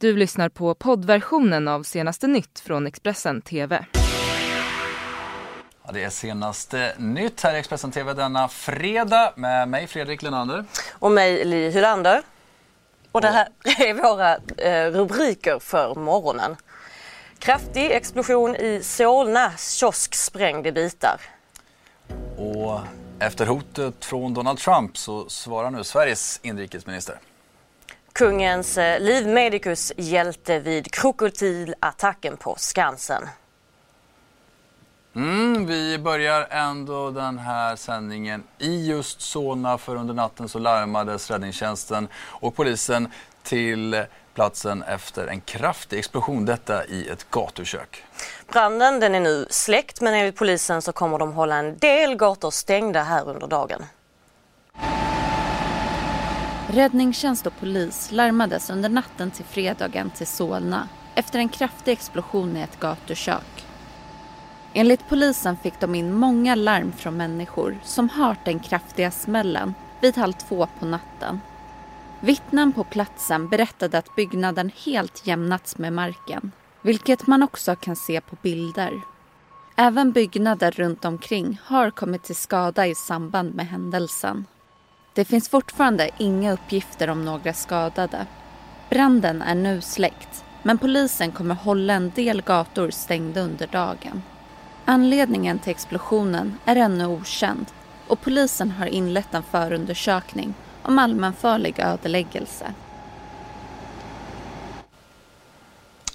Du lyssnar på poddversionen av senaste nytt från Expressen TV. Ja, det är senaste nytt här i Expressen TV denna fredag med mig Fredrik Lenander. Och mig Li Hylander. Och det här är våra eh, rubriker för morgonen. Kraftig explosion i Solna, kiosk sprängd i bitar. Och efter hotet från Donald Trump så svarar nu Sveriges inrikesminister. Kungens eh, livmedicus hjälte vid krokodilattacken på Skansen. Mm, vi börjar ändå den här sändningen i just Solna för under natten så larmades räddningstjänsten och polisen till platsen efter en kraftig explosion, detta i ett gatukök. Branden den är nu släckt men enligt polisen så kommer de hålla en del gator stängda här under dagen. Räddningstjänst och polis larmades under natten till fredagen till Solna efter en kraftig explosion i ett gatukök. Enligt polisen fick de in många larm från människor som hört den kraftiga smällen vid halv två på natten. Vittnen på platsen berättade att byggnaden helt jämnats med marken, vilket man också kan se på bilder. Även byggnader runt omkring har kommit till skada i samband med händelsen. Det finns fortfarande inga uppgifter om några skadade. Branden är nu släckt, men polisen kommer hålla en del gator stängda under dagen. Anledningen till explosionen är ännu okänd och polisen har inlett en förundersökning om allmänfarlig ödeläggelse.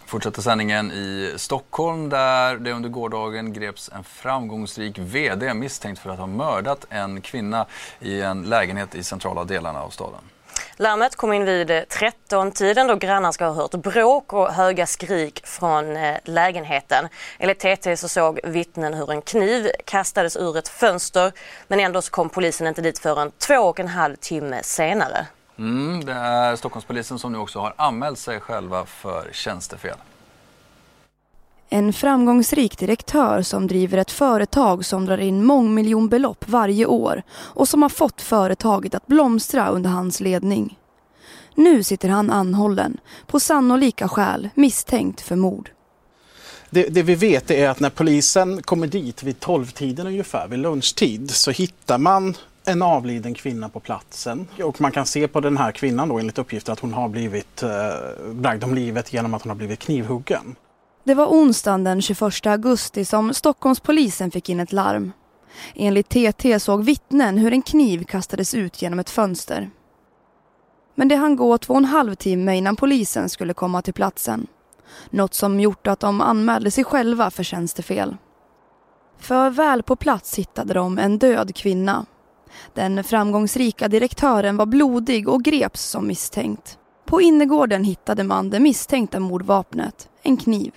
Fortsätter sändningen i Stockholm där det under gårdagen greps en framgångsrik VD misstänkt för att ha mördat en kvinna i en lägenhet i centrala delarna av staden. Larmet kom in vid 13-tiden då grannar ska ha hört bråk och höga skrik från eh, lägenheten. Enligt TT så såg vittnen hur en kniv kastades ur ett fönster men ändå så kom polisen inte dit förrän två och en halv timme senare. Mm, det är Stockholmspolisen som nu också har anmält sig själva för tjänstefel. En framgångsrik direktör som driver ett företag som drar in mångmiljonbelopp varje år och som har fått företaget att blomstra under hans ledning. Nu sitter han anhållen, på sannolika skäl misstänkt för mord. Det, det, vi vet är att när polisen kommer dit vid 12-tiden ungefär, vid lunchtid, så hittar man en avliden kvinna på platsen. Och man kan se på den här kvinnan då enligt uppgifter att hon har blivit eh, bragd om livet genom att hon har blivit knivhuggen. Det var onsdagen den 21 augusti som Stockholmspolisen fick in ett larm. Enligt TT såg vittnen hur en kniv kastades ut genom ett fönster. Men det hann gå två och en halv timme innan polisen skulle komma till platsen. Något som gjort att de anmälde sig själva för tjänstefel. För väl på plats hittade de en död kvinna. Den framgångsrika direktören var blodig och greps som misstänkt. På innergården hittade man det misstänkta mordvapnet, en kniv.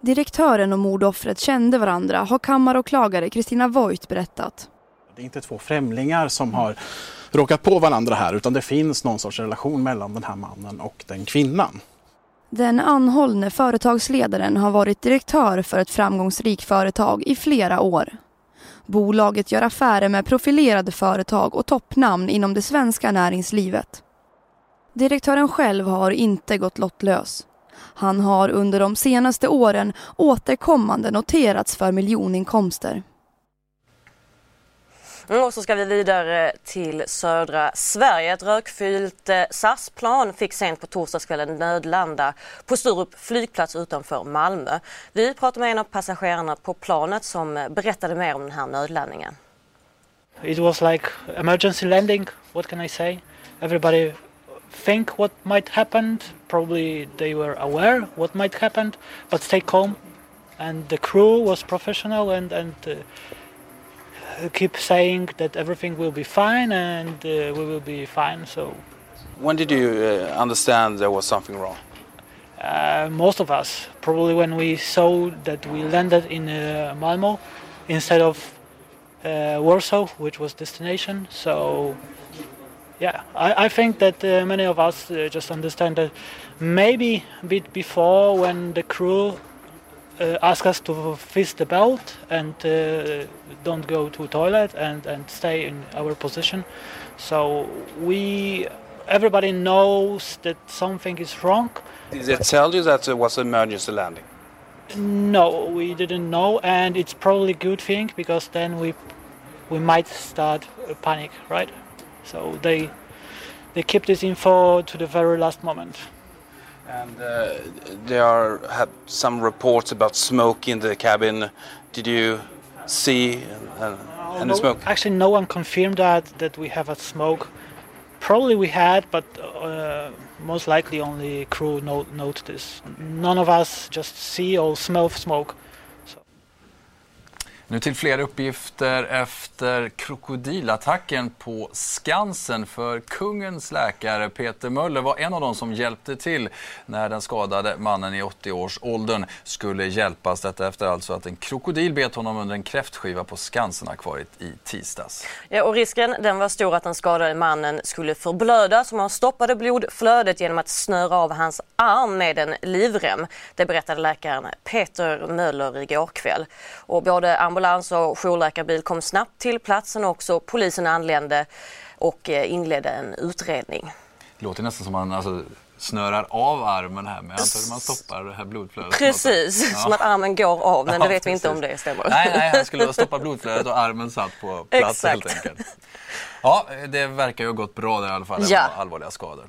Direktören och mordoffret kände varandra har kammaråklagare Kristina Voigt berättat. Det är inte två främlingar som har råkat på varandra här utan det finns någon sorts relation mellan den här mannen och den kvinnan. Den anhållne företagsledaren har varit direktör för ett framgångsrikt företag i flera år. Bolaget gör affärer med profilerade företag och toppnamn inom det svenska näringslivet. Direktören själv har inte gått lottlös. Han har under de senaste åren återkommande noterats för miljoninkomster. Mm, och så ska vi vidare till södra Sverige. Ett rökfyllt eh, SAS-plan fick sent på torsdagskvällen nödlanda på Sturup flygplats utanför Malmö. Vi pratade med en av passagerarna på planet som eh, berättade mer om den här nödlandningen. It was like emergency landing, what can I say? Everybody think what might happen. Probably they were aware what might happen, but stay calm. And the crew was professional and and uh, keep saying that everything will be fine and uh, we will be fine. So. When did you uh, understand there was something wrong? Uh, most of us probably when we saw that we landed in uh, Malmo instead of uh, Warsaw, which was destination. So yeah, I, I think that uh, many of us uh, just understand that maybe a bit before when the crew uh, ask us to fist the belt and uh, don't go to toilet and, and stay in our position. So we everybody knows that something is wrong. Did they tell you that it was an emergency landing? No, we didn't know, and it's probably a good thing because then we we might start a panic, right? So they they keep this info to the very last moment. And uh, there are have some reports about smoke in the cabin. Did you see uh, any no, smoke? Actually, no one confirmed that that we have a smoke. Probably we had, but uh, most likely only crew note, note this. None of us just see or smell smoke. Nu till fler uppgifter efter krokodilattacken på Skansen. För kungens läkare Peter Möller var en av dem som hjälpte till när den skadade mannen i 80-årsåldern skulle hjälpas. Detta efter alltså att en krokodil bet honom under en kräftskiva på Skansen-akvariet i tisdags. Ja, och risken den var stor att den skadade mannen skulle förblöda så man stoppade blodflödet genom att snöra av hans arm med en livrem. Det berättade läkaren Peter Möller igår kväll. Och både ambulans och jourläkarbil kom snabbt till platsen och också polisen anlände och eh, inledde en utredning. Det låter nästan som man alltså, snörar av armen här med antar man stoppar det här blodflödet. Precis, ja. som att armen går av men det vet vi inte om det stämmer. Nej, nej, han skulle stoppa blodflödet och armen satt på plats Exakt. helt enkelt. Ja, det verkar ju ha gått bra där i alla fall, ja. allvarliga skador.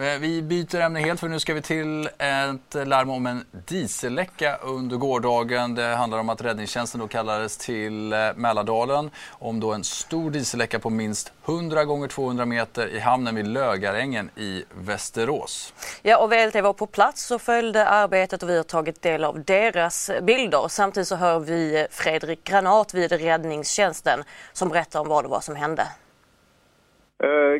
Eh, vi byter ämne helt för nu ska vi till ett larm om en dieselläcka under gårdagen. Det handlar om att räddningstjänsten då kallades till eh, Mälardalen om då en stor dieselläcka på minst 100 gånger 200 meter i hamnen vid Lögarängen i Västerås. Ja, och VLT var på plats och följde arbetet och vi har tagit del av deras bilder. Samtidigt så hör vi Fredrik Granat vid räddningstjänsten som berättar om vad det var som hände.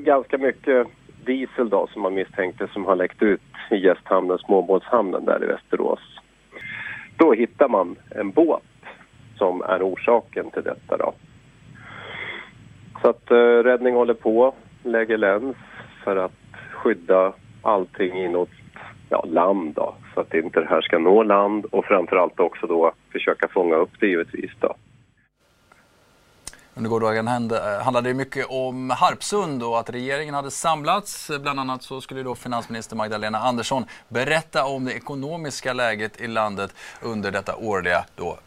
Ganska mycket diesel då, som man misstänkte som har läckt ut i gästhamnen, småbåtshamnen där i Västerås. Då hittar man en båt som är orsaken till detta då. Så att eh, räddning håller på, lägger läns för att skydda allting inåt ja, land då, så att inte det här ska nå land och framförallt också då försöka fånga upp det givetvis då. Under gårdagen eh, handlade det mycket om Harpsund och att regeringen hade samlats. Bland annat så skulle då finansminister Magdalena Andersson berätta om det ekonomiska läget i landet under detta årliga då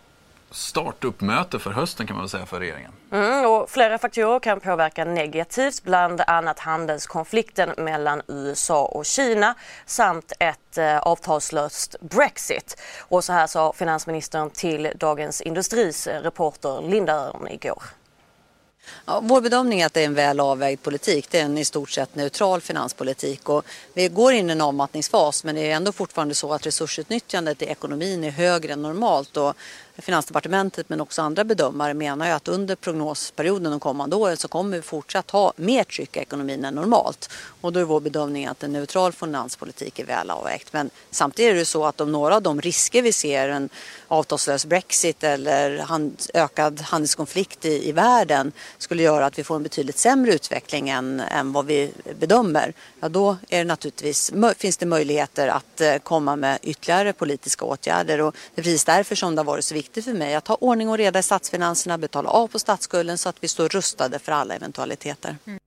startuppmöte för hösten kan man väl säga för regeringen. Mm, och flera faktorer kan påverka negativt, bland annat handelskonflikten mellan USA och Kina samt ett eh, avtalslöst Brexit. Och så här sa finansministern till Dagens Industris reporter Linda Örn igår. Ja, vår bedömning är att det är en väl avvägd politik. Det är en i stort sett neutral finanspolitik. Och vi går in i en avmattningsfas men det är ändå fortfarande så att resursutnyttjandet i ekonomin är högre än normalt. Och Finansdepartementet men också andra bedömare menar ju att under prognosperioden de kommande åren så kommer vi fortsatt ha mer tryck i ekonomin än normalt. Och då är vår bedömning att en neutral finanspolitik är väl avvägt. Men samtidigt är det så att om några av de risker vi ser, en avtalslös Brexit eller hand, ökad handelskonflikt i, i världen skulle göra att vi får en betydligt sämre utveckling än, än vad vi bedömer, ja då är det naturligtvis, finns det möjligheter att eh, komma med ytterligare politiska åtgärder. Och det är precis därför som det har varit så viktigt viktigt för mig att ha ordning och reda i statsfinanserna, betala av på statsskulden så att vi står rustade för alla eventualiteter. Mm.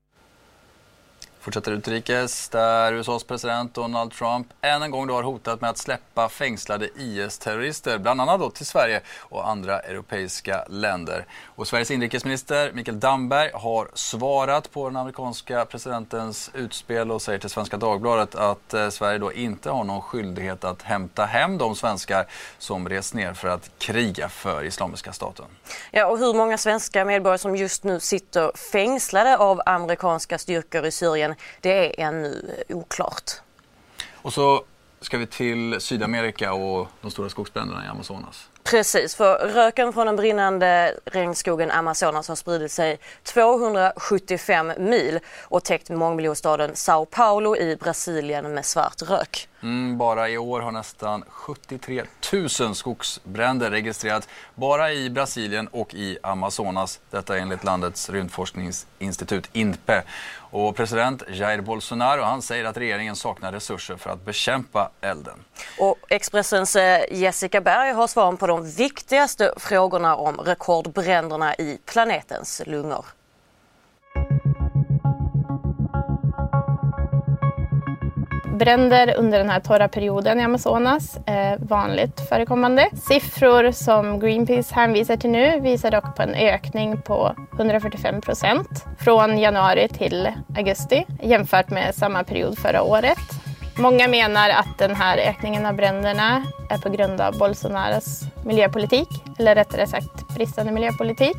Fortsätter utrikes där USAs president Donald Trump än en gång då har hotat med att släppa fängslade IS-terrorister, bland annat då till Sverige och andra europeiska länder. Och Sveriges inrikesminister Mikael Damberg har svarat på den amerikanska presidentens utspel och säger till Svenska Dagbladet att eh, Sverige då inte har någon skyldighet att hämta hem de svenskar som rest ner för att kriga för Islamiska staten. Ja, och hur många svenska medborgare som just nu sitter fängslade av amerikanska styrkor i Syrien det är ännu oklart. Och så ska vi till Sydamerika och de stora skogsbränderna i Amazonas. Precis, för röken från den brinnande regnskogen Amazonas har spridit sig 275 mil och täckt mångmiljonstaden Sao Paulo i Brasilien med svart rök. Mm, bara i år har nästan 73 000 skogsbränder registrerats bara i Brasilien och i Amazonas. Detta enligt landets rymdforskningsinstitut INPE. Och president Jair Bolsonaro han säger att regeringen saknar resurser för att bekämpa elden. Och Expressens eh, Jessica Berg har svaren på de viktigaste frågorna om rekordbränderna i planetens lungor. Bränder under den här torra perioden i Amazonas är vanligt förekommande. Siffror som Greenpeace hänvisar till nu visar dock på en ökning på 145 procent från januari till augusti jämfört med samma period förra året. Många menar att den här ökningen av bränderna är på grund av Bolsonaros miljöpolitik, eller rättare sagt bristande miljöpolitik.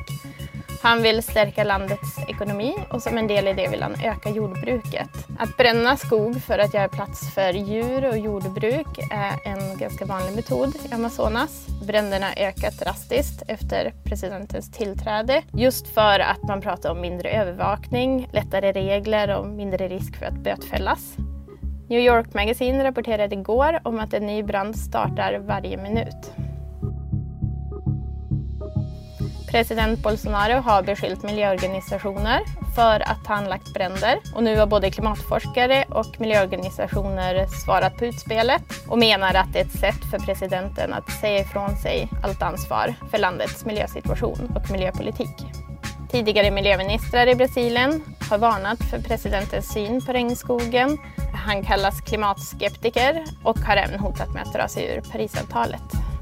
Han vill stärka landets ekonomi och som en del i det vill han öka jordbruket. Att bränna skog för att göra plats för djur och jordbruk är en ganska vanlig metod i Amazonas. Bränderna har ökat drastiskt efter presidentens tillträde just för att man pratar om mindre övervakning, lättare regler och mindre risk för att bötfällas. New York Magazine rapporterade igår om att en ny brand startar varje minut. President Bolsonaro har beskyllt miljöorganisationer för att ha anlagt bränder och nu har både klimatforskare och miljöorganisationer svarat på utspelet och menar att det är ett sätt för presidenten att säga ifrån sig allt ansvar för landets miljösituation och miljöpolitik. Tidigare miljöministrar i Brasilien har varnat för presidentens syn på regnskogen. Han kallas klimatskeptiker och har även hotat med att dra sig ur Parisavtalet.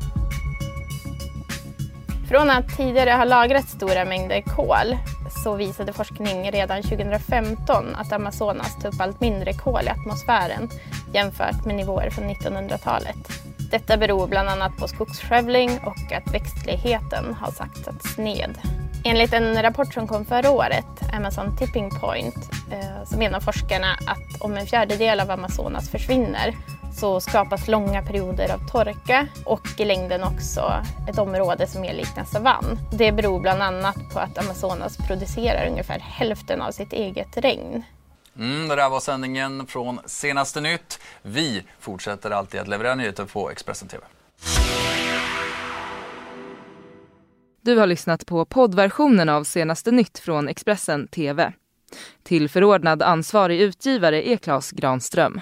Från att tidigare ha lagrat stora mängder kol så visade forskning redan 2015 att Amazonas tar upp allt mindre kol i atmosfären jämfört med nivåer från 1900-talet. Detta beror bland annat på skogsskövling och att växtligheten har saktats ned. Enligt en rapport som kom förra året, Amazon Tipping Point, eh, så menar forskarna att om en fjärdedel av Amazonas försvinner så skapas långa perioder av torka och i längden också ett område som mer liknar savann. Det beror bland annat på att Amazonas producerar ungefär hälften av sitt eget regn. Mm, det där var sändningen från Senaste Nytt. Vi fortsätter alltid att leverera nyheter på Expressen TV. Du har lyssnat på poddversionen av Senaste Nytt från Expressen TV. Till förordnad ansvarig utgivare är Klas Granström.